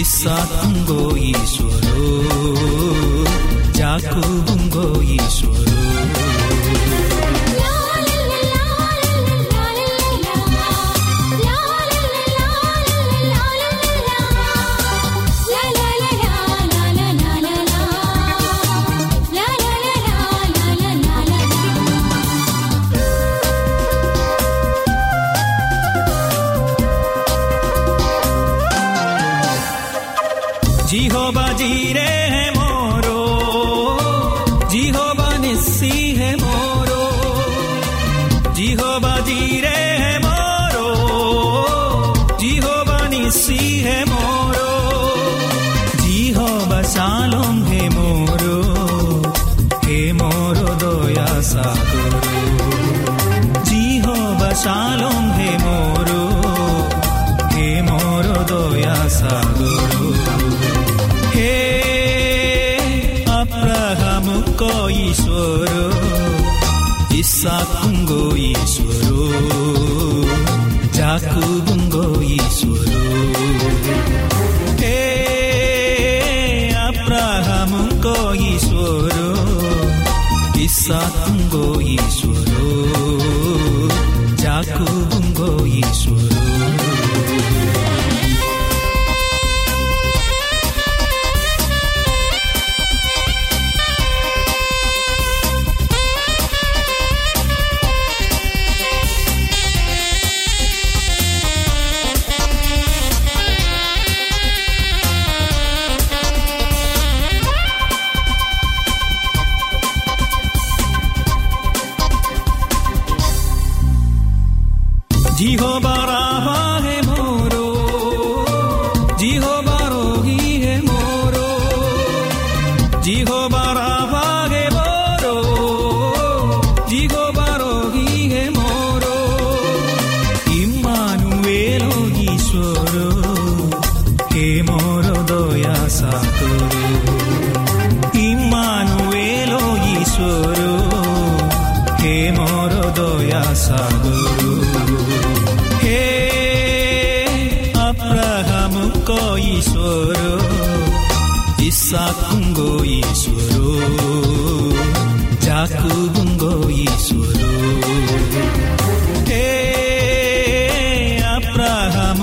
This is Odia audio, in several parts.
ଇସାକୁଙ୍ଗ ଈଶ୍ୱର ଜାକୁବୁଙ୍ଗ ଈଶ୍ୱର চালম হে মোরো হে মোরো দয়া সাগর হে আপ্রাহাম কঈশ্বর ইসাক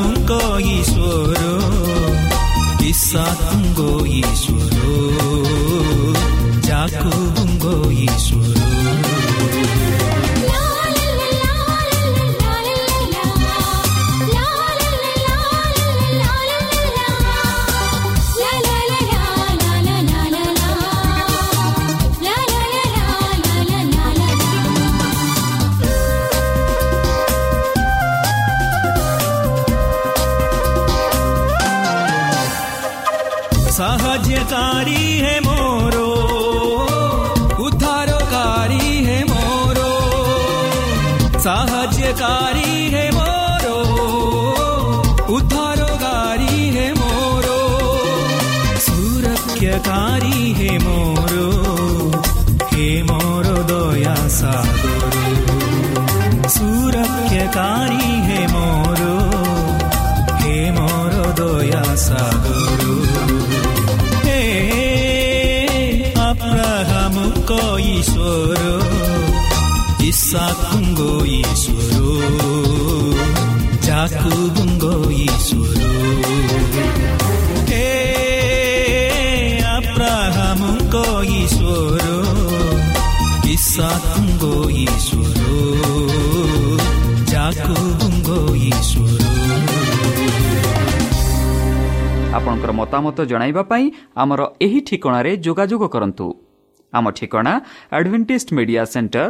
तुमको ईश्वरो ईसा तुमको ईश्वरो जाको तुमको ईश्वर ଇସାକୁଙ୍କ ଈଶ୍ୱର ଜାକୁବୁଙ୍କ ଈଶ୍ୱର ହେ ଆବ୍ରାହାମଙ୍କ ଈଶ୍ୱର ଇସାକୁଙ୍କ ଈଶ୍ୱର ଜାକୁବୁଙ୍କ ଈଶ୍ୱର ଆପଣଙ୍କର ମତାମତ ଜଣାଇବା ପାଇଁ ଆମର ଏହି ଠିକଣାରେ ଯୋଗାଯୋଗ କରନ୍ତୁ। ଆମ ଠିକଣା Adventist media centre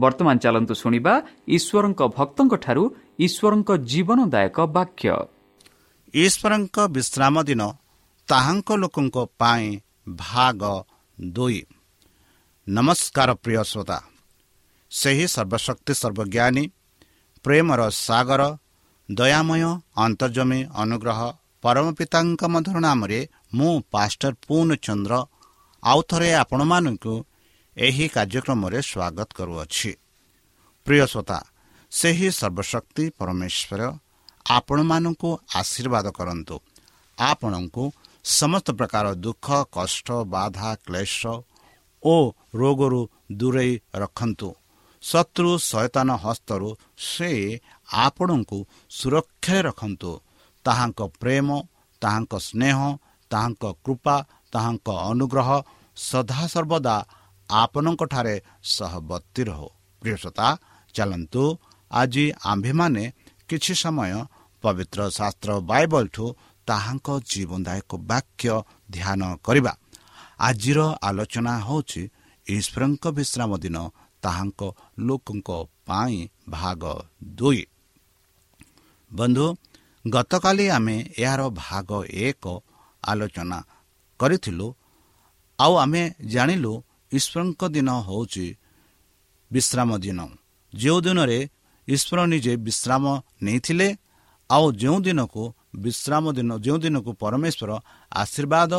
ବର୍ତ୍ତମାନ ଚାଲନ୍ତୁ ଶୁଣିବା ଈଶ୍ୱରଙ୍କ ଭକ୍ତଙ୍କଠାରୁ ଈଶ୍ୱରଙ୍କ ଜୀବନଦାୟକ ବାକ୍ୟ ଈଶ୍ୱରଙ୍କ ବିଶ୍ରାମ ଦିନ ତାହାଙ୍କ ଲୋକଙ୍କ ପାଇଁ ଭାଗ ଦୁଇ। ନମସ୍କାର ପ୍ରିୟ ଶ୍ରୋତା। ସେହି ସର୍ବଶକ୍ତି ସର୍ବଜ୍ଞାନୀ ପ୍ରେମର ସାଗର ଦୟାମୟ ଅନ୍ତର୍ଜମୀ ଅନୁଗ୍ରହ ପରମ ପିତାଙ୍କ ମଧୁର ନାମରେ ମୁଁ ପାଷ୍ଟର ପୂର୍ଣ୍ଣଚନ୍ଦ୍ର ଆଉ ଥରେ ଆପଣମାନଙ୍କୁ ଏହି କାର୍ଯ୍ୟକ୍ରମରେ ସ୍ୱାଗତ କରୁଅଛି। ପ୍ରିୟ ଶ୍ରୋତା ସେହି ସର୍ବଶକ୍ତି ପରମେଶ୍ୱର ଆପଣମାନଙ୍କୁ ଆଶୀର୍ବାଦ କରନ୍ତୁ। ଆପଣଙ୍କୁ ସମସ୍ତ ପ୍ରକାର ଦୁଃଖ କଷ୍ଟ ବାଧା କ୍ଲେଶ ଓ ରୋଗରୁ ଦୂରେଇ ରଖନ୍ତୁ। ଶତ୍ରୁ ସୟତାନ ହସ୍ତରୁ ସେ ଆପଣଙ୍କୁ ସୁରକ୍ଷାରେ ରଖନ୍ତୁ। ତାହାଙ୍କ ପ୍ରେମ ତାହାଙ୍କ ସ୍ନେହ ତାହାଙ୍କ କୃପା ତାହାଙ୍କ ଅନୁଗ୍ରହ ସଦାସର୍ବଦା ଆପଣଙ୍କଠାରେ ସହବର୍ତ୍ତୀ ରହୁ। ପ୍ରିୟସତା ଚାଲନ୍ତୁ ଆଜି ଆମ୍ଭେମାନେ କିଛି ସମୟ ପବିତ୍ର ଶାସ୍ତ୍ର ବାଇବଲଠୁ ତାହାଙ୍କ ଜୀବନଦାୟକ ବାକ୍ୟ ଧ୍ୟାନ କରିବା। ଆଜିର ଆଲୋଚନା ହେଉଛି ଈଶ୍ୱରଙ୍କ ବିଶ୍ରାମ ଦିନ ତାହାଙ୍କ ଲୋକଙ୍କ ପାଇଁ ଭାଗ ଦୁଇ। ବନ୍ଧୁ ଗତକାଲି ଆମେ ଏହାର ଭାଗ ଏକ ଆଲୋଚନା କରିଥିଲୁ। ଆଉ ଆମେ ଜାଣିଲୁ ଈଶ୍ୱରଙ୍କ ଦିନ ହେଉଛି ବିଶ୍ରାମ ଦିନ। ଯେଉଁ ଦିନରେ ଈଶ୍ୱର ନିଜେ ବିଶ୍ରାମ ନେଇଥିଲେ ଆଉ ଯେଉଁ ଦିନକୁ ବିଶ୍ରାମ ଦିନ ଯେଉଁ ଦିନକୁ ପରମେଶ୍ୱର ଆଶୀର୍ବାଦ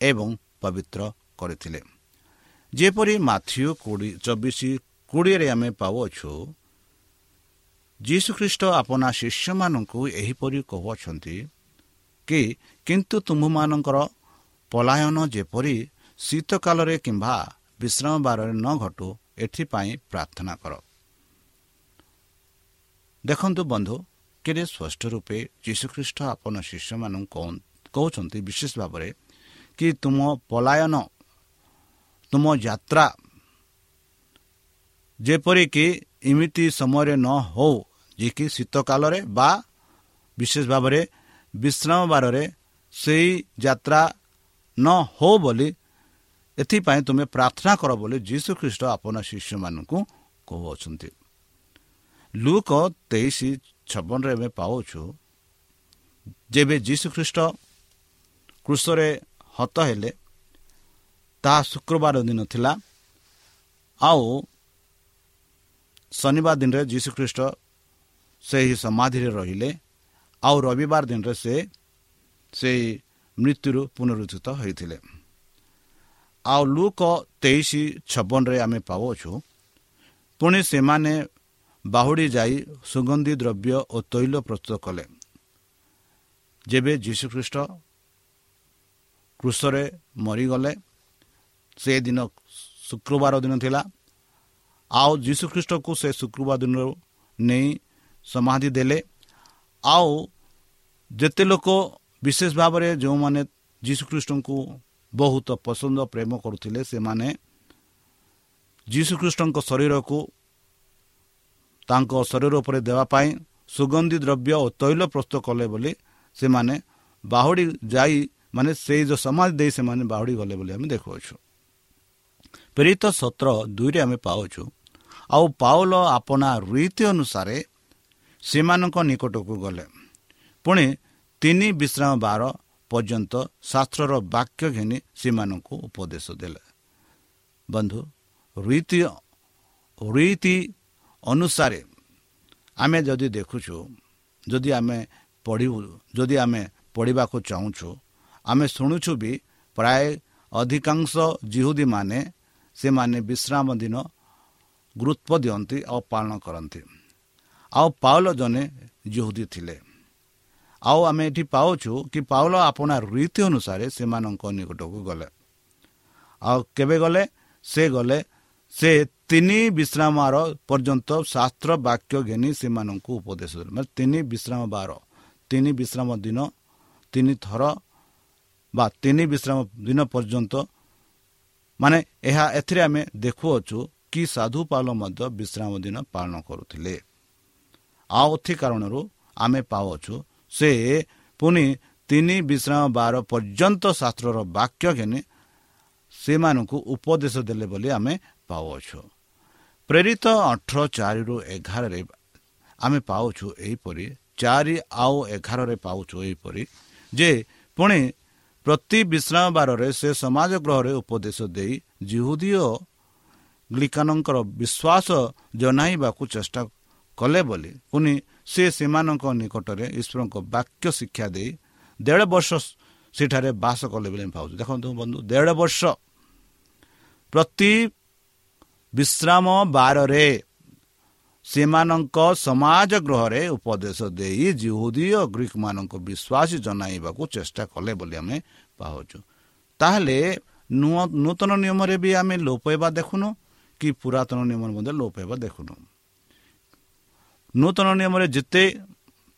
ଏବଂ ପବିତ୍ର କରିଥିଲେ। ଯେପରି ମାଥ୍ୟୁ କୋଡ଼ିଏ ଚବିଶ କୋଡ଼ିଏରେ ଆମେ ପାଉଅଛୁ ଯୀଶୁଖ୍ରୀଷ୍ଟ ଆପଣା ଶିଷ୍ୟମାନଙ୍କୁ ଏହିପରି କହୁଅଛନ୍ତି କି କିନ୍ତୁ ତୁମ୍ଭମାନଙ୍କର ପଲାୟନ ଯେପରି ଶୀତକାଳରେ କିମ୍ବା ବିଶ୍ରାମ ବାରରେ ନ ଘଟୁ ଏଥିପାଇଁ ପ୍ରାର୍ଥନା କର। ଦେଖନ୍ତୁ ବନ୍ଧୁ କେତେ ସ୍ପଷ୍ଟ ରୂପେ ଯୀଶୁଖ୍ରୀଷ୍ଟ ଆପଣ ଶିଷ୍ୟମାନଙ୍କୁ କହୁଛନ୍ତି ବିଶେଷ ଭାବରେ କି ତୁମ ପଲାୟନ ତୁମ ଯାତ୍ରା ଯେପରିକି ଏମିତି ସମୟରେ ନ ହେଉ ଯିଏକି ଶୀତ କାଳରେ ବା ବିଶେଷ ଭାବରେ ବିଶ୍ରାମ ବାରରେ ସେହି ଯାତ୍ରା ନ ହେଉ ବୋଲି ଏଥିପାଇଁ ତୁମେ ପ୍ରାର୍ଥନା କର ବୋଲି ଯୀଶୁଖ୍ରୀଷ୍ଟ ଆପଣ ଶିଷ୍ୟମାନଙ୍କୁ କହୁଅଛନ୍ତି। ଲୁକ ତେଇଶ ଛବନରେ ଆମେ ପାଉଛୁ ଯେବେ ଯୀଶୁଖ୍ରୀଷ୍ଟ କୃଷରେ ହତ ହେଲେ ତାହା ଶୁକ୍ରବାର ଦିନ ଥିଲା ଆଉ ଶନିବାର ଦିନରେ ଯୀଶୁଖ୍ରୀଷ୍ଟ ସେହି ସମାଧିରେ ରହିଲେ ଆଉ ରବିବାର ଦିନରେ ସେ ସେହି ମୃତ୍ୟୁରୁ ପୁନରୁଦ୍ଧିତ ହୋଇଥିଲେ। ଆଉ ଲୁକ ତେଇଶ ଛବନରେ ଆମେ ପାଉଅଛୁ ପୁଣି ସେମାନେ ବାହୁଡ଼ି ଯାଇ ସୁଗନ୍ଧି ଦ୍ରବ୍ୟ ଓ ତୈଳ ପ୍ରସ୍ତୁତ କଲେ ଯେବେ ଯୀଶୁଖ୍ରୀଷ୍ଟ କୃଷରେ ମରିଗଲେ ସେ ଦିନ ଶୁକ୍ରବାର ଦିନ ଥିଲା ଆଉ ଯୀଶୁଖ୍ରୀଷ୍ଟକୁ ସେ ଶୁକ୍ରବାର ଦିନରୁ ନେଇ ସମାଧି ଦେଲେ ଆଉ ଯେତେ ଲୋକ ବିଶେଷ ଭାବରେ ଯେଉଁମାନେ ଯୀଶୁଖ୍ରୀଷ୍ଟଙ୍କୁ ବହୁତ ପସନ୍ଦ ପ୍ରେମ କରୁଥିଲେ ସେମାନେ। ଯୀଶୁଖ୍ରୀଷ୍ଟଙ୍କ ଶରୀରକୁ ତାଙ୍କ ଶରୀର ଉପରେ ଦେବା ପାଇଁ ସୁଗନ୍ଧି ଦ୍ରବ୍ୟ ଓ ତୈଳ ପ୍ରସ୍ତୁତ କଲେ ବୋଲି ସେମାନେ ବାହୁଡ଼ି ଯାଇ ମାନେ ସେଇ ଯେଉଁ ସମାଜ ଦେଇ ସେମାନେ ବାହୁଡ଼ି ଗଲେ ବୋଲି ଆମେ ଦେଖୁଅଛୁ। ପ୍ରେରିତ ସତ୍ର ଦୁଇରେ ଆମେ ପାଉଛୁ। ଆଉ ପାଉଲ ଆପଣା ରୀତି ଅନୁସାରେ ସେମାନଙ୍କ ନିକଟକୁ ଗଲେ। ପୁଣି ତିନି ବିଶ୍ରାମ ବାର ପର୍ଯ୍ୟନ୍ତ ଶାସ୍ତ୍ରର ବାକ୍ୟ ଘେନି ସେମାନଙ୍କୁ ଉପଦେଶ ଦେଲେ। ବନ୍ଧୁ ରୀତି ରୀତି ଅନୁସାରେ ଆମେ ଯଦି ଦେଖୁଛୁ ଯଦି ଆମେ ପଢ଼ିବୁ ଯଦି ଆମେ ପଢ଼ିବାକୁ ଚାହୁଁଛୁ ଆମେ ଶୁଣୁଛୁ ବି ପ୍ରାୟ ଅଧିକାଂଶ ଜିହୁଦୀମାନେ ସେମାନେ ବିଶ୍ରାମ ଦିନ ଗୁରୁତ୍ୱ ଦିଅନ୍ତି ଆଉ ପାଳନ କରନ୍ତି। ଆଉ ପାଉଲ ଜଣେ ଜିହୁଦୀ ଥିଲେ। ଆଉ ଆମେ ଏଠି ପାଉଛୁ କି ପାଉଲ ଆପଣା ରୀତି ଅନୁସାରେ ସେମାନଙ୍କ ନିକଟକୁ ଗଲେ। ଆଉ କେବେ ଗଲେ? ସେ ଗଲେ। ସେ ତିନି ବିଶ୍ରାମର ପର୍ଯ୍ୟନ୍ତ ଶାସ୍ତ୍ର ବାକ୍ୟ ଘେନି ସେମାନଙ୍କୁ ଉପଦେଶ ଦେଲେ। ମାନେ ତିନି ବିଶ୍ରାମ ବାର ତିନି ବିଶ୍ରାମ ଦିନ ତିନି ଥର ବା ତିନି ବିଶ୍ରାମ ଦିନ ପର୍ଯ୍ୟନ୍ତ। ମାନେ ଏହା ଏଥିରେ ଆମେ ଦେଖୁଅଛୁ କି ସାଧୁ ପାଲ ମଧ୍ୟ ବିଶ୍ରାମ ଦିନ ପାଳନ କରୁଥିଲେ। ଆଉ ଏଥି କାରଣରୁ ଆମେ ପାଉଛୁ ସେ ପୁଣି ତିନି ବିଶ୍ରାମ ବାର ପର୍ଯ୍ୟନ୍ତ ଶାସ୍ତ୍ରର ବାକ୍ୟ ଘେନି ସେମାନଙ୍କୁ ଉପଦେଶ ଦେଲେ ବୋଲି ଆମେ ପାଉଅଛୁ। ପ୍ରେରିତ ଅଠର ଚାରିରୁ ଏଗାରରେ ଆମେ ପାଉଛୁ ଏହିପରି ଚାରି ଆଉ ଏଗାରରେ ପାଉଛୁ ଏହିପରି ଯେ ପୁଣି ପ୍ରତି ବିଶ୍ରାମ ବାରରେ ସେ ସମାଜ ଗ୍ରହରେ ଉପଦେଶ ଦେଇ ଜିହୁଦୀ ଓ ଗ୍ଲିକାନଙ୍କର ବିଶ୍ୱାସ ଜଣାଇବାକୁ ଚେଷ୍ଟା କଲେ ବୋଲି ପୁଣି ସେ ସେମାନଙ୍କ ନିକଟରେ ଈଶ୍ୱରଙ୍କ ବାକ୍ୟ ଶିକ୍ଷା ଦେଇ ଦେଢ଼ ବର୍ଷ ସେଠାରେ ବାସ କଲେ ବୋଲି ଆମେ ପାଉଛୁ ଦେଖନ୍ତୁ ବନ୍ଧୁ ଦେଢ଼ ବର୍ଷ ପ୍ରତି ବିଶ୍ରାମ ବାରରେ ସେମାନଙ୍କ ସମାଜ ଗୃହରେ ଉପଦେଶ ଦେଇ ଜିହୁଦୀ ଓ ଗ୍ରୀକ ମାନଙ୍କ ବିଶ୍ୱାସ ଜଣାଇବାକୁ ଚେଷ୍ଟା କଲେ ବୋଲି ଆମେ ପାଉଛୁ ତାହେଲେ ନୂତନ ନିୟମରେ ବି ଆମେ ଲୋପ ହେବା ଦେଖୁନୁ କି ପୁରାତନ ନିୟମରେ ମଧ୍ୟ ଲୋପ ହେବା ଦେଖୁନୁ? ନୂତନ ନିୟମରେ ଯେତେ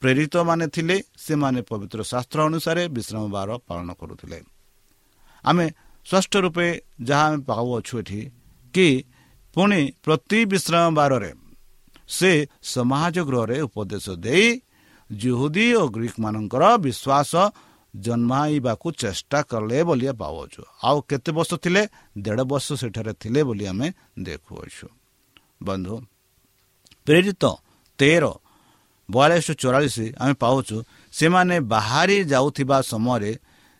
ପ୍ରେରିତ ମାନେ ଥିଲେ ସେମାନେ ପବିତ୍ର ଶାସ୍ତ୍ର ଅନୁସାରେ ବିଶ୍ରାମ ବାର ପାଳନ କରୁଥିଲେ। ଆମେ ସ୍ପଷ୍ଟ ରୂପେ ଯାହା ଆମେ ପାଉଅଛୁ ଏଠି କି ପୁଣି ପ୍ରତି ବିଶ୍ରାମ ବାରରେ ସେ ସମାଜ ଗୃହରେ ଉପଦେଶ ଦେଇ ଜୁହୁଦୀ ଓ ଗ୍ରୀକ ମାନଙ୍କର ବିଶ୍ୱାସ ଜନ୍ମାଇବାକୁ ଚେଷ୍ଟା କଲେ ବୋଲି ପାଉଅଛୁ। ଆଉ କେତେ ବର୍ଷ ଥିଲେ? ଦେଢ଼ ବର୍ଷ ସେଠାରେ ଥିଲେ ବୋଲି ଆମେ ଦେଖୁଅଛୁ। ବନ୍ଧୁ ପ୍ରେରିତ ତେର। ବୟାଳିଶ ଚଉରାଳିଶ ଆମେ ପାଉଛୁ ସେମାନେ ବାହାରି ଯାଉଥିବା ସମୟରେ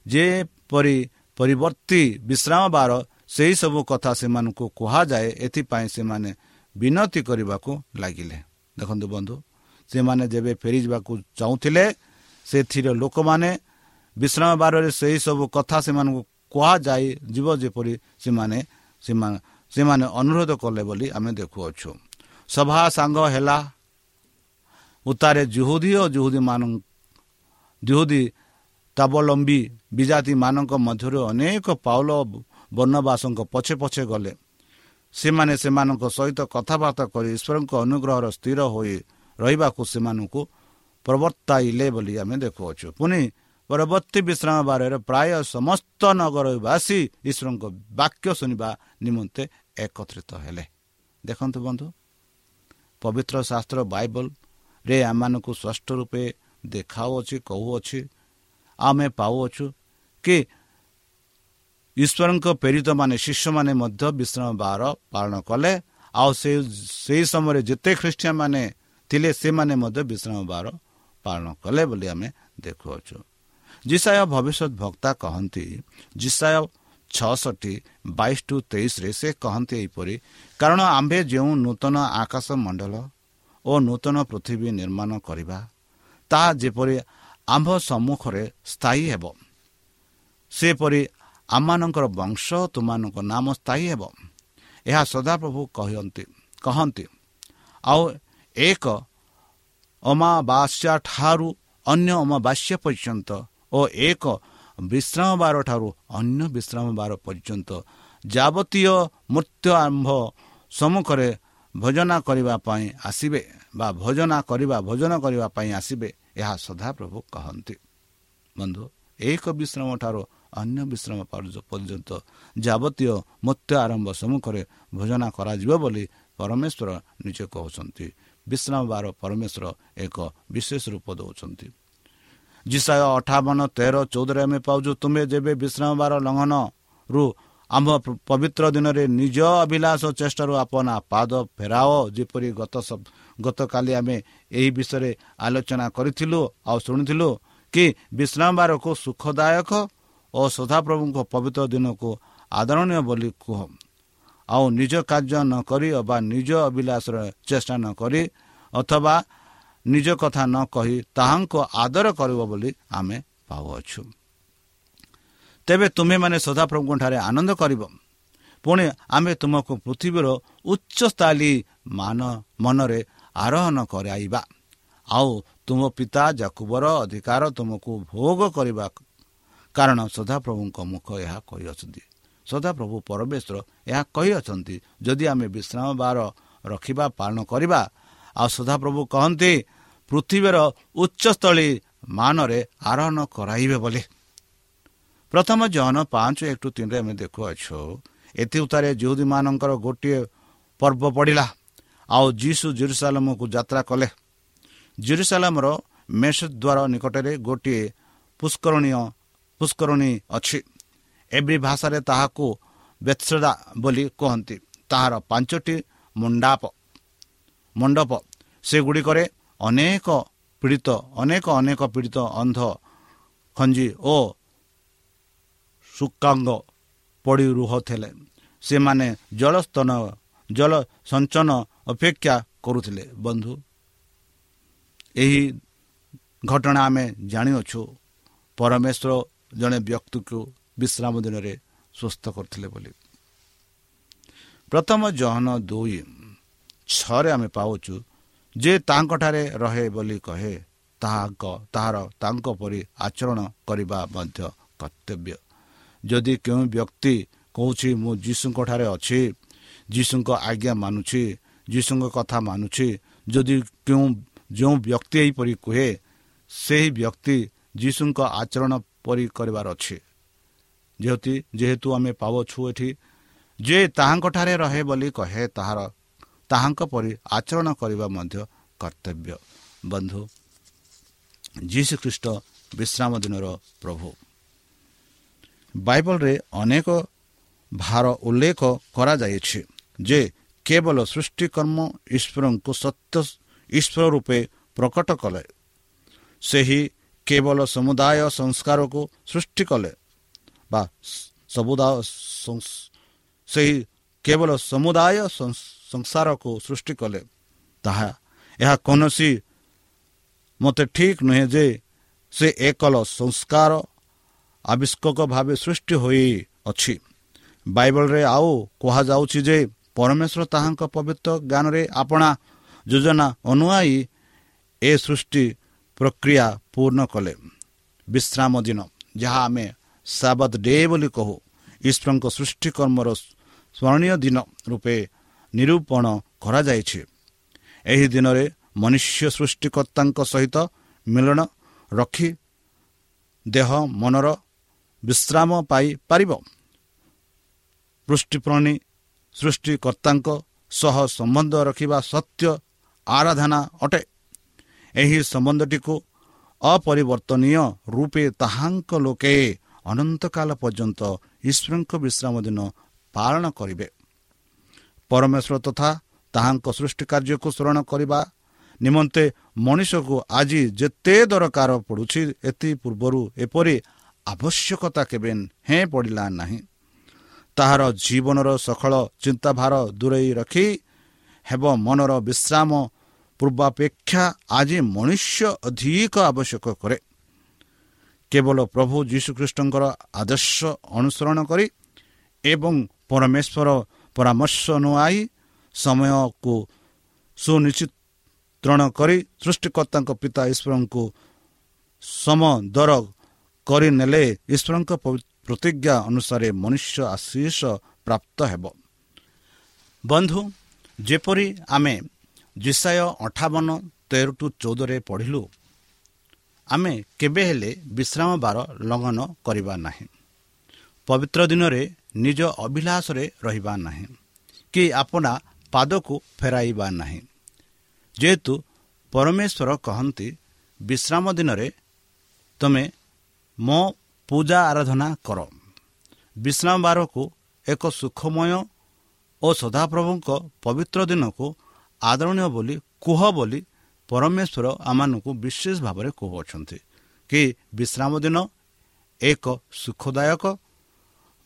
ଯେପରି ପରିବର୍ତ୍ତୀ ବିଶ୍ରାମ ବାର ସେହିସବୁ କଥା ସେମାନଙ୍କୁ କୁହାଯାଏ ଏଥିପାଇଁ ସେମାନେ ବିନତି କରିବାକୁ ଲାଗିଲେ। ଦେଖନ୍ତୁ ବନ୍ଧୁ ସେମାନେ ଯେବେ ଫେରିଯିବାକୁ ଚାହୁଁଥିଲେ ସେଥିରେ ଲୋକମାନେ ବିଶ୍ରାମ ବାରରେ ସେହିସବୁ କଥା ସେମାନଙ୍କୁ କୁହାଯାଇ ଯିବ ଯେପରି ସେମାନେ ସେମାନେ ଅନୁରୋଧ କଲେ ବୋଲି ଆମେ ଦେଖୁଅଛୁ। ସଭା ସାଙ୍ଗ ହେଲା ଉତ୍ତାରେ ଜୁହୁଦୀ ଓ ଜୁହୁଦୀ ମାନ ଜୁହୁଦୀ ତାବଲମ୍ବୀ ବିଜାତିମାନଙ୍କ ମଧ୍ୟରୁ ଅନେକ ପାଉଲ ବର୍ଣ୍ଣବାସଙ୍କ ପଛେ ପଛେ ଗଲେ। ସେମାନେ ସେମାନଙ୍କ ସହିତ କଥାବାର୍ତ୍ତା କରି ଈଶ୍ୱରଙ୍କ ଅନୁଗ୍ରହର ସ୍ଥିର ହୋଇ ରହିବାକୁ ସେମାନଙ୍କୁ ପ୍ରବର୍ତ୍ତାଇଲେ ବୋଲି ଆମେ ଦେଖୁଅଛୁ। ପୁଣି ପରବର୍ତ୍ତୀ ବିଶ୍ରାମ ବାରରେ ପ୍ରାୟ ସମସ୍ତ ନଗରବାସୀ ଈଶ୍ୱରଙ୍କ ବାକ୍ୟ ଶୁଣିବା ନିମନ୍ତେ ଏକତ୍ରିତ ହେଲେ। ଦେଖନ୍ତୁ ବନ୍ଧୁ ପବିତ୍ର ଶାସ୍ତ୍ର ବାଇବଲରେ ଆମମାନଙ୍କୁ ସ୍ପଷ୍ଟ ରୂପେ ଦେଖାଉଅଛି କହୁଅଛି ଆମେ ପାଉଅଛୁ କି ଈଶ୍ୱରଙ୍କ ପ୍ରେରିତମାନେ ଶିଷ୍ୟମାନେ ମଧ୍ୟ ବିଶ୍ରାମ ବାର ପାଳନ କଲେ। ଆଉ ସେ ସେହି ସମୟରେ ଯେତେ ଖ୍ରୀଷ୍ଟିଆନ ମାନେ ଥିଲେ ସେମାନେ ମଧ୍ୟ ବିଶ୍ରାମ ବାର ପାଳନ କଲେ ବୋଲି ଆମେ ଦେଖୁଅଛୁ। ଜିସାୟ ଭବିଷ୍ୟତ ବକ୍ତା କହନ୍ତି ଜିସାୟ ଛଅଷଠି ବାଇଶ ଟୁ ତେଇଶରେ ସେ କହନ୍ତି ଏହିପରି କାରଣ ଆମ୍ଭେ ଯେଉଁ ନୂତନ ଆକାଶ ମଣ୍ଡଳ ଓ ନୂତନ ପୃଥିବୀ ନିର୍ମାଣ କରିବା ତାହା ଯେପରି ଆମ୍ଭ ସମ୍ମୁଖରେ ସ୍ଥାୟୀ ହେବ ସେପରି ଆମମାନଙ୍କର ବଂଶ ତୁମମାନଙ୍କ ନାମ ସ୍ଥାୟୀ ହେବ। ଏହା ସଦାପ୍ରଭୁ କହନ୍ତି କହନ୍ତି ଆଉ ଏକ ଅମାବାସ୍ୟା ଠାରୁ ଅନ୍ୟ ଅମାବାସ୍ୟା ପର୍ଯ୍ୟନ୍ତ ଓ ଏକ ବିଶ୍ରାମ ବାର ଠାରୁ ଅନ୍ୟ ବିଶ୍ରାମ ବାର ପର୍ଯ୍ୟନ୍ତ ଯାବତୀୟ ମୃତ୍ୟୁ ଆରମ୍ଭ ସମ୍ମୁଖରେ ଭୋଜନା କରିବା ପାଇଁ ଆସିବେ ବା ଭୋଜନା କରିବା ଭୋଜନ କରିବା ପାଇଁ ଆସିବେ ଏହା ସଦାପ୍ରଭୁ କହନ୍ତି। ବନ୍ଧୁ ଏକ ବିଶ୍ରାମ ଠାରୁ ଅନ୍ୟ ବିଶ୍ରାମ ପର୍ଯ୍ୟନ୍ତ ଯାବତୀୟ ମତ୍ୟ ଆରମ୍ଭ ସମ୍ମୁଖରେ ଭୋଜନା କରାଯିବ ବୋଲି ପରମେଶ୍ୱର ନିଜେ କହୁଛନ୍ତି। ବିଶ୍ରାମ ବାର ପରମେଶ୍ୱର ଏକ ବିଶେଷ ରୂପ ଦେଉଛନ୍ତି। ଜିସାୟ ଅଠାବନ ତେର ଚଉଦରେ ଆମେ ପାଉଛୁ ତୁମେ ଯେବେ ବିଶ୍ରାମ ବାର ଲଙ୍ଘନରୁ ଆମ୍ଭ ପବିତ୍ର ଦିନରେ ନିଜ ଅଭିଳାଷ ଚେଷ୍ଟାରୁ ଆପଣ ପାଦ ଫେରାଅ। ଯେପରି ଗତ ଗତକାଲି ଆମେ ଏହି ବିଷୟରେ ଆଲୋଚନା କରିଥିଲୁ ଆଉ ଶୁଣିଥିଲୁ କି ବିଶ୍ରାମ ବାରକୁ ସୁଖଦାୟକ ଓ ସଦାପ୍ରଭୁଙ୍କ ପବିତ୍ର ଦିନକୁ ଆଦରଣୀୟ ବୋଲି କୁହ। ଆଉ ନିଜ କାର୍ଯ୍ୟ ନ କରି ଅବା ନିଜ ଅଭିଳାଷର ଚେଷ୍ଟା ନ କରି ଅଥବା ନିଜ କଥା ନ କହି ତାହାଙ୍କୁ ଆଦର କରିବ ବୋଲି ଆମେ ପାଉଅଛୁ। ତେବେ ତୁମେମାନେ ସଦାପ୍ରଭୁଙ୍କଠାରେ ଆନନ୍ଦ କରିବ। ପୁଣି ଆମେ ତୁମକୁ ପୃଥିବୀର ଉଚ୍ଚସ୍ଥାୟୀ ମାନ ମନରେ ଆରୋହଣ କରାଇବା। ଆଉ ତୁମ ପିତା ଜାକୁବର ଅଧିକାର ତୁମକୁ ଭୋଗ କରିବା କାରଣ ସଦାପ୍ରଭୁଙ୍କ ମୁଖ ଏହା କହିଅଛନ୍ତି। ସଦାପ୍ରଭୁ ପରମେଶ୍ୱର ଏହା କହିଅଛନ୍ତି ଯଦି ଆମେ ବିଶ୍ରାମ ବାର ରଖିବା ପାଳନ କରିବା ଆଉ ସଦାପ୍ରଭୁ କହନ୍ତି ପୃଥିବୀର ଉଚ୍ଚସ୍ଥଳୀ ମାନରେ ଆରୋହଣ କରାଇବେ ବୋଲି। ପ୍ରଥମ ଜହନ ପାଞ୍ଚ ଏକ ଟୁ ତିନିରେ ଆମେ ଦେଖୁଅଛୁ ଏଥି ଉତ୍ତାରେ ଯେଉଁଦୀମାନଙ୍କର ଗୋଟିଏ ପର୍ବ ପଡ଼ିଲା। ଆଉ ଯୀଶୁ ଜେରୁସାଲାମକୁ ଯାତ୍ରା କଲେ। ଜେରୁସାଲାମର ମେଷ ଦ୍ୱାର ନିକଟରେ ଗୋଟିଏ ପୁଷ୍କରଣୀୟ ପୁଷ୍କରଣୀ ଅଛି। ଏଭ୍ରି ଭାଷାରେ ତାହାକୁ ବେତ୍ସଦା ବୋଲି କୁହନ୍ତି। ତାହାର ପାଞ୍ଚଟି ମୁଣ୍ଡାପ ମଣ୍ଡପ ସେଗୁଡ଼ିକରେ ଅନେକ ପୀଡ଼ିତ ଅନେକ ଅନେକ ପୀଡ଼ିତ ଅନ୍ଧ ଖଞ୍ଜି ଓ ସୁକାଙ୍ଗ ପଡ଼ି ରୁହଥିଲେ ସେମାନେ ଜଳସ୍ତନ ଜଳ ସଞ୍ଚନ ଅପେକ୍ଷା କରୁଥିଲେ ବନ୍ଧୁ। ଏହି ଘଟଣା ଆମେ ଜାଣିଅଛୁ। ପରମେଶ୍ୱର ଜଣେ ବ୍ୟକ୍ତିକୁ ବିଶ୍ରାମ ଦିନରେ ସୁସ୍ଥ କରିଥିଲେ ବୋଲି। ପ୍ରଥମ ଜହନ ଦୁଇ ଛଅରେ ଆମେ ପାଉଛୁ ଯେ ତାଙ୍କଠାରେ ରହେ ବୋଲି କହେ ତାହାଙ୍କ ତାହାର ତାଙ୍କ ପରି ଆଚରଣ କରିବା ମଧ୍ୟ କର୍ତ୍ତବ୍ୟ। ଯଦି କେଉଁ ବ୍ୟକ୍ତି କହୁଛି ମୁଁ ଯୀଶୁଙ୍କଠାରେ ଅଛି ଯୀଶୁଙ୍କ ଆଜ୍ଞା ମାନୁଛି ଯୀଶୁଙ୍କ କଥା ମାନୁଛି ଯଦି କେଉଁ ଯେଉଁ ବ୍ୟକ୍ତି ଏହିପରି କୁହେ ସେହି ବ୍ୟକ୍ତି ଯୀଶୁଙ୍କ ଆଚରଣ ପରି କରିବାର ଅଛି। ଯେହେତୁ ଯେହେତୁ ଆମେ ପାଉଛୁ ଏଠି ଯେ ତାହାଙ୍କଠାରେ ରହେ ବୋଲି କହେ ତାହାର ତାହାଙ୍କ ପରି ଆଚରଣ କରିବା ମଧ୍ୟ କର୍ତ୍ତବ୍ୟ। ବନ୍ଧୁ ଯୀଶୁ ଖ୍ରୀଷ୍ଟ ବିଶ୍ରାମ ଦିନର ପ୍ରଭୁ। ବାଇବଲରେ ଅନେକ ଭାର ଉଲ୍ଲେଖ କରାଯାଇଛି ଯେ କେବଳ ସୃଷ୍ଟିକର୍ମ ଈଶ୍ୱରଙ୍କୁ ସତ୍ୟ ଈଶ୍ୱର ରୂପେ ପ୍ରକଟ କଲେ। ସେହି କେବଳ ସମୁଦାୟ ସଂସ୍କାରକୁ ସୃଷ୍ଟି କଲେ ବା ସମୁଦାୟ ସେହି କେବଳ ସମୁଦାୟ ସଂସାରକୁ ସୃଷ୍ଟି କଲେ। ତାହା ଏହା କୌଣସି ମୋତେ ଠିକ୍ ନୁହେଁ ଯେ ସେ ଏକଲ ସଂସ୍କାର ଆବିଷ୍କକ ଭାବେ ସୃଷ୍ଟି ହୋଇଅଛି। ବାଇବଲରେ ଆଉ କୁହାଯାଉଛି ଯେ ପରମେଶ୍ୱର ତାହାଙ୍କ ପବିତ୍ର ଜ୍ଞାନରେ ଆପଣା ଯୋଜନା ଅନୁଆଇ ଏ ସୃଷ୍ଟି ପ୍ରକ୍ରିୟା ପୂର୍ଣ୍ଣ କଲେ। ବିଶ୍ରାମ ଦିନ ଯାହା ଆମେ ସାବତ ଡେ ବୋଲି କହୁ ଈଶ୍ୱରଙ୍କ ସୃଷ୍ଟିକର୍ମର ସ୍ମରଣୀୟ ଦିନ ରୂପେ ନିରୂପଣ କରାଯାଇଛି। ଏହି ଦିନରେ ମନୁଷ୍ୟ ସୃଷ୍ଟିକର୍ତ୍ତାଙ୍କ ସହିତ ମିଳନ ରଖି ଦେହ ମନର ବିଶ୍ରାମ ପାଇପାରିବ ପୃଷ୍ଟିପ୍ରଣୀ ସୃଷ୍ଟିକର୍ତ୍ତାଙ୍କ ସହ ସମ୍ବନ୍ଧ ରଖିବା ସତ୍ୟ ଆରାଧନା ଅଟେ। ଏହି ସମ୍ବନ୍ଧଟିକୁ ଅପରିବର୍ତ୍ତନୀୟ ରୂପେ ତାହାଙ୍କ ଲୋକେ ଅନନ୍ତକାଳ ପର୍ଯ୍ୟନ୍ତ ଈଶ୍ୱରଙ୍କ ବିଶ୍ରାମ ଦିନ ପାଳନ କରିବେ। ପରମେଶ୍ୱର ତଥା ତାହାଙ୍କ ସୃଷ୍ଟି କାର୍ଯ୍ୟକୁ ସ୍ମରଣ କରିବା ନିମନ୍ତେ ମଣିଷକୁ ଆଜି ଯେତେ ଦରକାର ପଡ଼ୁଛି ଏଥି ପୂର୍ବରୁ ଏପରି ଆବଶ୍ୟକତା କେବେ ହେଁ ପଡ଼ିଲା ନାହିଁ। ତାହାର ଜୀବନର ସକଳ ଚିନ୍ତାଭାର ଦୂରେଇ ରଖି ହେବ ମନର ବିଶ୍ରାମ ପୂର୍ବାପେକ୍ଷା ଆଜି ମନୁଷ୍ୟ ଅଧିକ ଆବଶ୍ୟକ କରେ। କେବଳ ପ୍ରଭୁ ଯୀଶୁଖ୍ରୀଷ୍ଟଙ୍କର ଆଦର୍ଶ ଅନୁସରଣ କରି ଏବଂ ପରମେଶ୍ୱର ପରାମର୍ଶ ନୁଆଇ ସମୟକୁ ସୁନିଶ୍ଚିତ୍ରଣ କରି ସୃଷ୍ଟିକର୍ତ୍ତାଙ୍କ ପିତା ଈଶ୍ୱରଙ୍କୁ ସମଦର କରିନେଲେ ଈଶ୍ୱରଙ୍କ ପ୍ରତିଜ୍ଞା ଅନୁସାରେ ମନୁଷ୍ୟ ଆଶିଷ ପ୍ରାପ୍ତ ହେବ। ବନ୍ଧୁ ଯେପରି ଆମେ ଜିସାୟ ଅଠାବନ ତେର ଟୁ ଚଉଦରେ ପଢ଼ିଲୁ ଆମେ କେବେ ହେଲେ ବିଶ୍ରାମ ବାର ଲଙ୍ଘନ କରିବା ନାହିଁ। ପବିତ୍ର ଦିନରେ ନିଜ ଅଭିଳାଷରେ ରହିବା ନାହିଁ କି ଆପଣା ପାଦକୁ ଫେରାଇବା ନାହିଁ। ଯେହେତୁ ପରମେଶ୍ୱର କହନ୍ତି ବିଶ୍ରାମ ଦିନରେ ତୁମେ ମୋ ପୂଜା ଆରାଧନା କର। ବିଶ୍ରାମ ବାରକୁ ଏକ ସୁଖମୟ ଓ ସଦାପ୍ରଭୁଙ୍କ ପବିତ୍ର ଦିନକୁ ଆଦରଣୀୟ ବୋଲି କୁହ ବୋଲି ପରମେଶ୍ୱର ଆମମାନଙ୍କୁ ବିଶେଷ ଭାବରେ କହୁଅଛନ୍ତି କି ବିଶ୍ରାମ ଦିନ ଏକ ସୁଖଦାୟକ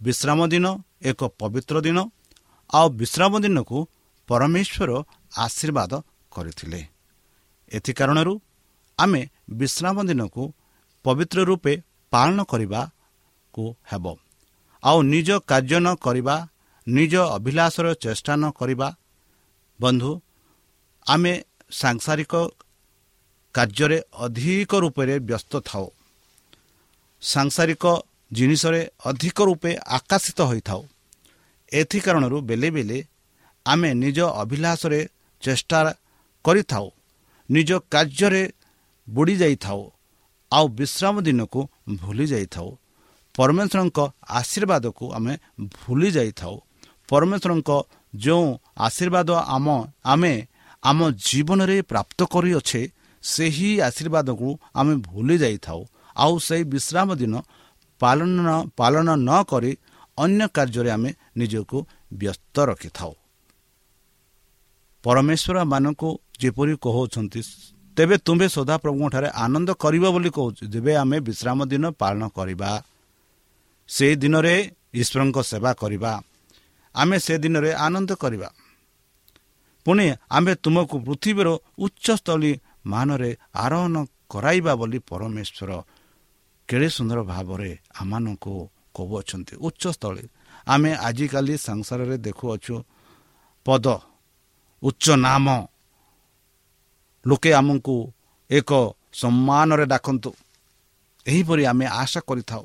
ବିଶ୍ରାମ ଦିନ ଏକ ପବିତ୍ର ଦିନ ଆଉ ବିଶ୍ରାମ ଦିନକୁ ପରମେଶ୍ୱର ଆଶୀର୍ବାଦ କରିଥିଲେ। ଏଥି କାରଣରୁ ଆମେ ବିଶ୍ରାମ ଦିନକୁ ପବିତ୍ର ରୂପେ ପାଳନ କରିବାକୁ ହେବ। ଆଉ ନିଜ କାର୍ଯ୍ୟ ନ କରିବା ନିଜ ଅଭିଳାଷର ଚେଷ୍ଟା ନ କରିବା ବନ୍ଧୁ ଆମେ ସାଂସାରିକ କାର୍ଯ୍ୟରେ ଅଧିକ ରୂପରେ ବ୍ୟସ୍ତ ଥାଉ। ସାଂସାରିକ ଜିନିଷରେ ଅଧିକ ରୂପେ ଆକାଶିତ ହୋଇଥାଉ। ଏଥି କାରଣରୁ ବେଲେ ବେଲେ ଆମେ ନିଜ ଅଭିଳାଷରେ ଚେଷ୍ଟା କରିଥାଉ ନିଜ କାର୍ଯ୍ୟରେ ବୁଡ଼ି ଯାଇଥାଉ। ଆଉ ବିଶ୍ରାମ ଦିନକୁ ଭୁଲି ଯାଇଥାଉ। ପରମେଶ୍ୱରଙ୍କ ଆଶୀର୍ବାଦକୁ ଆମେ ଭୁଲି ଯାଇଥାଉ। ପରମେଶ୍ୱରଙ୍କ ଯେଉଁ ଆଶୀର୍ବାଦ ଆମ ଆମେ ଆମ ଜୀବନରେ ପ୍ରାପ୍ତ କରିଅଛେ ସେହି ଆଶୀର୍ବାଦକୁ ଆମେ ଭୁଲି ଯାଇଥାଉ। ଆଉ ସେହି ବିଶ୍ରାମ ଦିନ ପାଳନ ପାଳନ ନ କରି ଅନ୍ୟ କାର୍ଯ୍ୟରେ ଆମେ ନିଜକୁ ବ୍ୟସ୍ତ ରଖିଥାଉ। ପରମେଶ୍ୱର ମାନଙ୍କୁ ଯେପରି କହୁଛନ୍ତି ତେବେ ତୁମ୍ଭେ ସଦାପ୍ରଭୁଙ୍କଠାରେ ଆନନ୍ଦ କରିବ ବୋଲି କହୁଛୁ ଯେବେ ଆମେ ବିଶ୍ରାମ ଦିନ ପାଳନ କରିବା ସେ ଦିନରେ ଈଶ୍ୱରଙ୍କ ସେବା କରିବା ଆମେ ସେ ଦିନରେ ଆନନ୍ଦ କରିବା। ପୁଣି ଆମେ ତୁମକୁ ପୃଥିବୀର ଉଚ୍ଚସ୍ଥଳୀ ମାନରେ ଆରୋହଣ କରାଇବା ବୋଲି ପରମେଶ୍ୱର କେଡ଼େ ସୁନ୍ଦର ଭାବରେ ଆମମାନଙ୍କୁ କହୁଅଛନ୍ତି। ଉଚ୍ଚସ୍ଥଳୀ ଆମେ ଆଜିକାଲି ସଂସାରରେ ଦେଖୁଅଛୁ ପଦ ଉଚ୍ଚ ନାମ ଲୋକେ ଆମକୁ ଏକ ସମ୍ମାନରେ ଡାକନ୍ତୁ। ଏହିପରି ଆମେ ଆଶା କରିଥାଉ।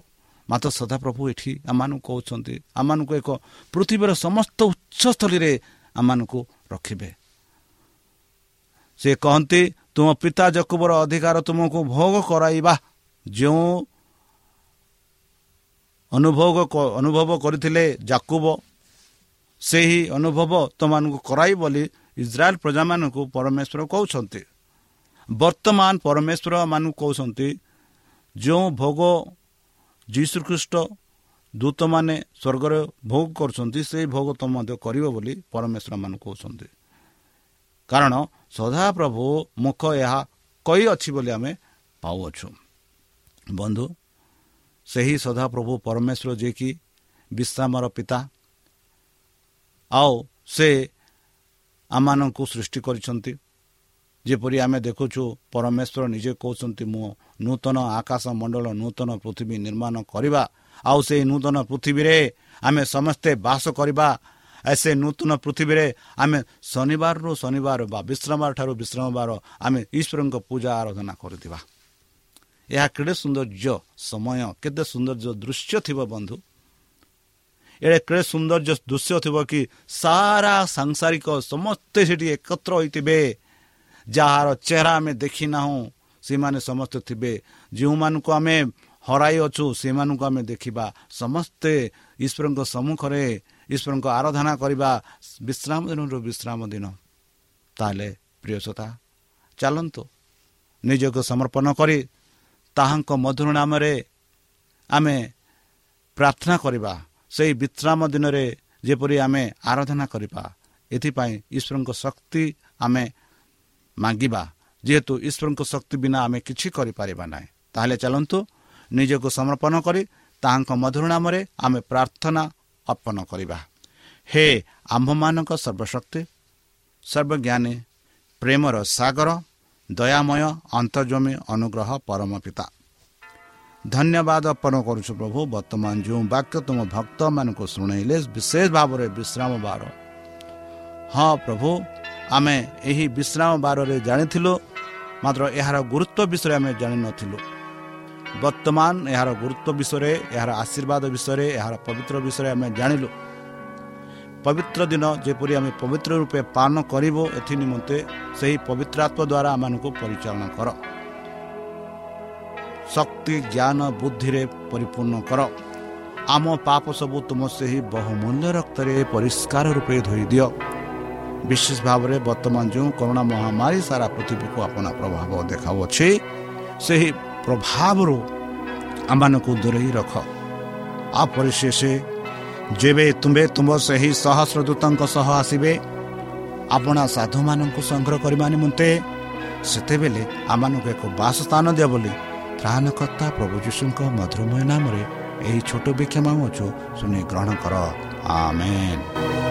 ମାତ୍ର ସଦାପ୍ରଭୁ ଏଠି ଆମମାନଙ୍କୁ କହୁଛନ୍ତି ଆମମାନଙ୍କୁ ଏକ ପୃଥିବୀର ସମସ୍ତ ଉଚ୍ଚସ୍ଥଳୀରେ ଆମମାନଙ୍କୁ ରଖିବେ। ସେ କହନ୍ତି ତୁମ ପିତା ଜକୁବର ଅଧିକାର ତୁମକୁ ଭୋଗ କରାଇବା। ଯେଉଁ ଅନୁଭୋଗ ଅନୁଭବ କରିଥିଲେ ଜାକୁବ ସେହି ଅନୁଭବ ତୁମମାନଙ୍କୁ କରାଇ ବୋଲି ଇସ୍ରାଏଲ ପ୍ରଜାମାନଙ୍କୁ ପରମେଶ୍ୱର କହୁଛନ୍ତି। ବର୍ତ୍ତମାନ ପରମେଶ୍ୱର ମାନଙ୍କୁ କହୁଛନ୍ତି ଯେଉଁ ଭୋଗ ଯୀଶୁଖ୍ରୀଷ୍ଟ ଦୂତମାନେ ସ୍ୱର୍ଗରେ ଭୋଗ କରୁଛନ୍ତି ସେହି ଭୋଗ ତ ମଧ୍ୟ କରିବ ବୋଲି ପରମେଶ୍ୱର ମାନଙ୍କୁ କହୁଛନ୍ତି। କାରଣ ସଦାପ୍ରଭୁ ମୁଖ ଏହା କହିଅଛି ବୋଲି ଆମେ ପାଉଅଛୁ। ବନ୍ଧୁ ସେହି ସଦାପ୍ରଭୁ ପରମେଶ୍ୱର ଯିଏକି ବିଶ୍ରାମର ପିତା ଆଉ ସେ ଆମମାନଙ୍କୁ ସୃଷ୍ଟି କରିଛନ୍ତି ଯେପରି ଆମେ ଦେଖୁଛୁ ପରମେଶ୍ୱର ନିଜେ କହୁଛନ୍ତି ମୁଁ ନୂତନ ଆକାଶ ମଣ୍ଡଳ ନୂତନ ପୃଥିବୀ ନିର୍ମାଣ କରିବା ଆଉ ସେହି ନୂତନ ପୃଥିବୀରେ ଆମେ ସମସ୍ତେ ବାସ କରିବା। ସେ ନୂତନ ପୃଥିବୀରେ ଆମେ ଶନିବାରରୁ ଶନିବାର ବା ବିଶ୍ରାମବାର ଠାରୁ ବିଶ୍ରାମବାର ଆମେ ଈଶ୍ୱରଙ୍କ ପୂଜା ଆରାଧନା କରୁଥିବା। ଏହା କେଡ଼େ ସୌନ୍ଦର୍ଯ୍ୟ ସମୟ କେତେ ସୌନ୍ଦର୍ଯ୍ୟ ଦୃଶ୍ୟ ଥିବ ବନ୍ଧୁ? ଏଡ଼େ କେଡ଼େ ସୌନ୍ଦର୍ଯ୍ୟ ଦୃଶ୍ୟ ଥିବ କି ସାରା ସାଂସାରିକ ସମସ୍ତେ ସେଠି ଏକତ୍ର ହୋଇଥିବେ। ଯାହାର ଚେହେରା ଆମେ ଦେଖିନାହୁଁ ସେମାନେ ସମସ୍ତେ ଥିବେ। ଯେଉଁମାନଙ୍କୁ ଆମେ ହରାଇ ଅଛୁ ସେମାନଙ୍କୁ ଆମେ ଦେଖିବା। ସମସ୍ତେ ଈଶ୍ୱରଙ୍କ ସମ୍ମୁଖରେ ଈଶ୍ୱରଙ୍କ ଆରାଧନା କରିବା ବିଶ୍ରାମ ଦିନରୁ ବିଶ୍ରାମ ଦିନ। ତାହେଲେ ପ୍ରିୟସତା ଚାଲନ୍ତୁ। ନିଜକୁ ସମର୍ପଣ କରି ତାହାଙ୍କ ମଧୁର ନାମରେ ଆମେ ପ୍ରାର୍ଥନା କରିବା। ସେହି ବିଶ୍ରାମ ଦିନରେ ଯେପରି ଆମେ ଆରାଧନା କରିବା ଏଥିପାଇଁ ଈଶ୍ୱରଙ୍କ ଶକ୍ତି ଆମେ ମାଗିବା। ଯେହେତୁ ଈଶ୍ୱରଙ୍କ ଶକ୍ତି ବିନା ଆମେ କିଛି କରିପାରିବା ନାହିଁ। ତାହେଲେ ଚାଲନ୍ତୁ ନିଜକୁ ସମର୍ପଣ କରି ତାହାଙ୍କ ମଧୁର ନାମରେ ଆମେ ପ୍ରାର୍ଥନା ଅର୍ପଣ କରିବା। ହେ ଆମ୍ଭମାନଙ୍କ ସର୍ବଶକ୍ତି ସର୍ବଜ୍ଞାନୀ ପ୍ରେମର ସାଗର ଦୟାମୟ ଅନ୍ତର୍ଜମୀ ଅନୁଗ୍ରହ ପରମ ପିତା। ଧନ୍ୟବାଦ ଅର୍ପଣ କରୁଛୁ ପ୍ରଭୁ ବର୍ତ୍ତମାନ ଯେଉଁ ବାକ୍ୟ ତୁମ ଭକ୍ତମାନଙ୍କୁ ଶୁଣେଇଲେ ବିଶେଷ ଭାବରେ ବିଶ୍ରାମ ବାର ହଁ ପ୍ରଭୁ ଆମେ ଏହି ବିଶ୍ରାମ ବାରରେ ଜାଣିଥିଲୁ ମାତ୍ର ଏହାର ଗୁରୁତ୍ୱ ବିଷୟରେ ଆମେ ଜାଣିନଥିଲୁ। ବର୍ତ୍ତମାନ ଏହାର ଗୁରୁତ୍ୱ ବିଷୟରେ ଏହାର ଆଶୀର୍ବାଦ ବିଷୟରେ ଏହାର ପବିତ୍ର ବିଷୟରେ ଆମେ ଜାଣିଲୁ। ପବିତ୍ର ଦିନ ଯେପରି ଆମେ ପବିତ୍ର ରୂପେ ପାଳନ କରିବୁ ଏଥି ନିମନ୍ତେ ସେହି ପବିତ୍ରାତ୍ମ ଦ୍ୱାରା ଆମମାନଙ୍କୁ ପରିଚାଳନା କର। ଶକ୍ତି ଜ୍ଞାନ ବୁଦ୍ଧିରେ ପରିପୂର୍ଣ୍ଣ କର। ଆମ ପାପ ସବୁ ତୁମ ସେହି ବହୁମୂଲ୍ୟ ରକ୍ତରେ ପରିଷ୍କାର ରୂପେ ଧୋଇଦିଅ ବିଶେଷ ଭାବରେ ବର୍ତ୍ତମାନ ଯେଉଁ କରୋନା ମହାମାରୀ ସାରା ପୃଥିବୀକୁ ଆପଣା ପ୍ରଭାବ ଦେଖାଉଅଛି ସେହି ପ୍ରଭାବରୁ ଆମମାନଙ୍କୁ ଦୂରେଇ ରଖ। ଆଉ ପରିଶେଷ ଯେବେ ତୁମେ ତୁମ ସେହି ସହସ୍ରଦୂତଙ୍କ ସହ ଆସିବେ ଆପଣା ସାଧୁମାନଙ୍କୁ ସଂଗ୍ରହ କରିବା ନିମନ୍ତେ ସେତେବେଳେ ଆମମାନଙ୍କୁ ଏକ ବାସସ୍ଥାନ ଦିଅ ବୋଲି ତ୍ରାଣକର୍ତ୍ତା ପ୍ରଭୁ ଯୀଶୁଙ୍କ ମଧୁରମୟ ନାମରେ ଏହି ଛୋଟ ବିକ୍ଷମ ଅଛୁ ଶୁଣି ଗ୍ରହଣ କର। ଆମେନ୍।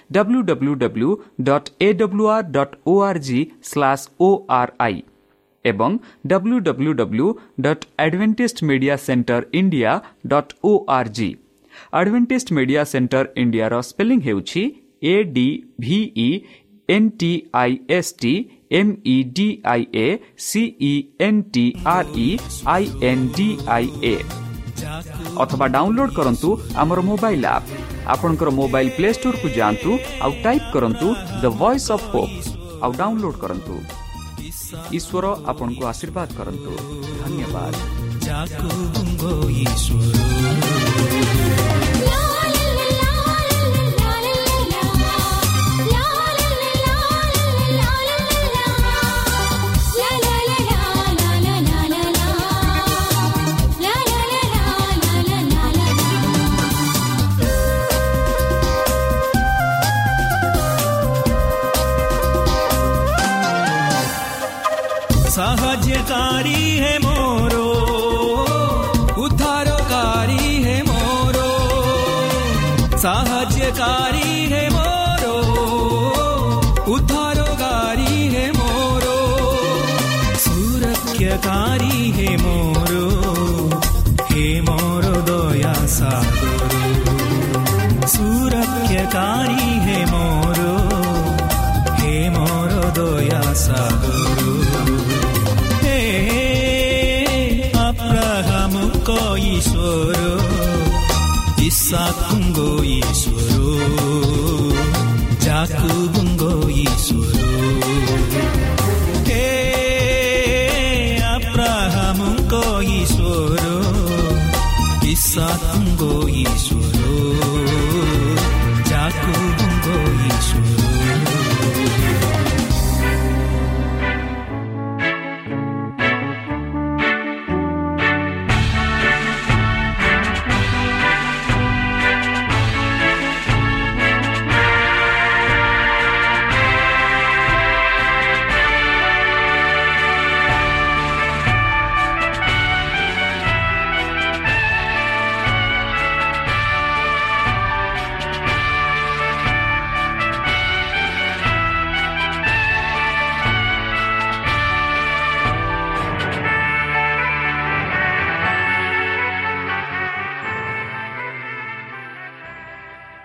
W W W dot A W R dot O R G slash O R I ଏବଂ W W W dot Adventist media centre India dot O R G Adventist media centre ଇଣ୍ଡିଆର ସ୍ପେଲିଂ ହେଉଛି A D V E N T I S T M E D I A C E N T R E I N D I A ଅଥବା ଡାଉନଲୋଡ୍ କରନ୍ତୁ ଆମର ମୋବାଇଲ୍ ଆପ୍ ଆପଣଙ୍କର ମୋବାଇଲ୍ ପ୍ଲେ ଷ୍ଟୋରକୁ ଯାଆନ୍ତୁ ଆଉ ଟାଇପ୍ କରନ୍ତୁ ଦ ଭଏସ୍ ଅଫ୍ ହୋପ୍ ଆଉ ଡାଉନଲୋଡ୍ କରନ୍ତୁ ଈଶ୍ୱର ଆପଣଙ୍କୁ ଆଶୀର୍ବାଦ କରନ୍ତୁ ଧନ୍ୟବାଦ ଯାକୁବୁଙ୍କ ଈଶ୍ୱର उद्धारकारी है मोरो। उद्धारकारी है मोरो। है मोरो। उद्धारकारी है मोरो। सुरक्षकारी है मोरो। हे मोरो दया सागरो। सुरक्षकारी है मोरो। हे मोरो दया सागरो। इसाकुंगो ईश्वरो जाकुबुंगो ईश्वरो के अब्राहमुंगो ईश्वरो इसाकुंगो ईश्वरो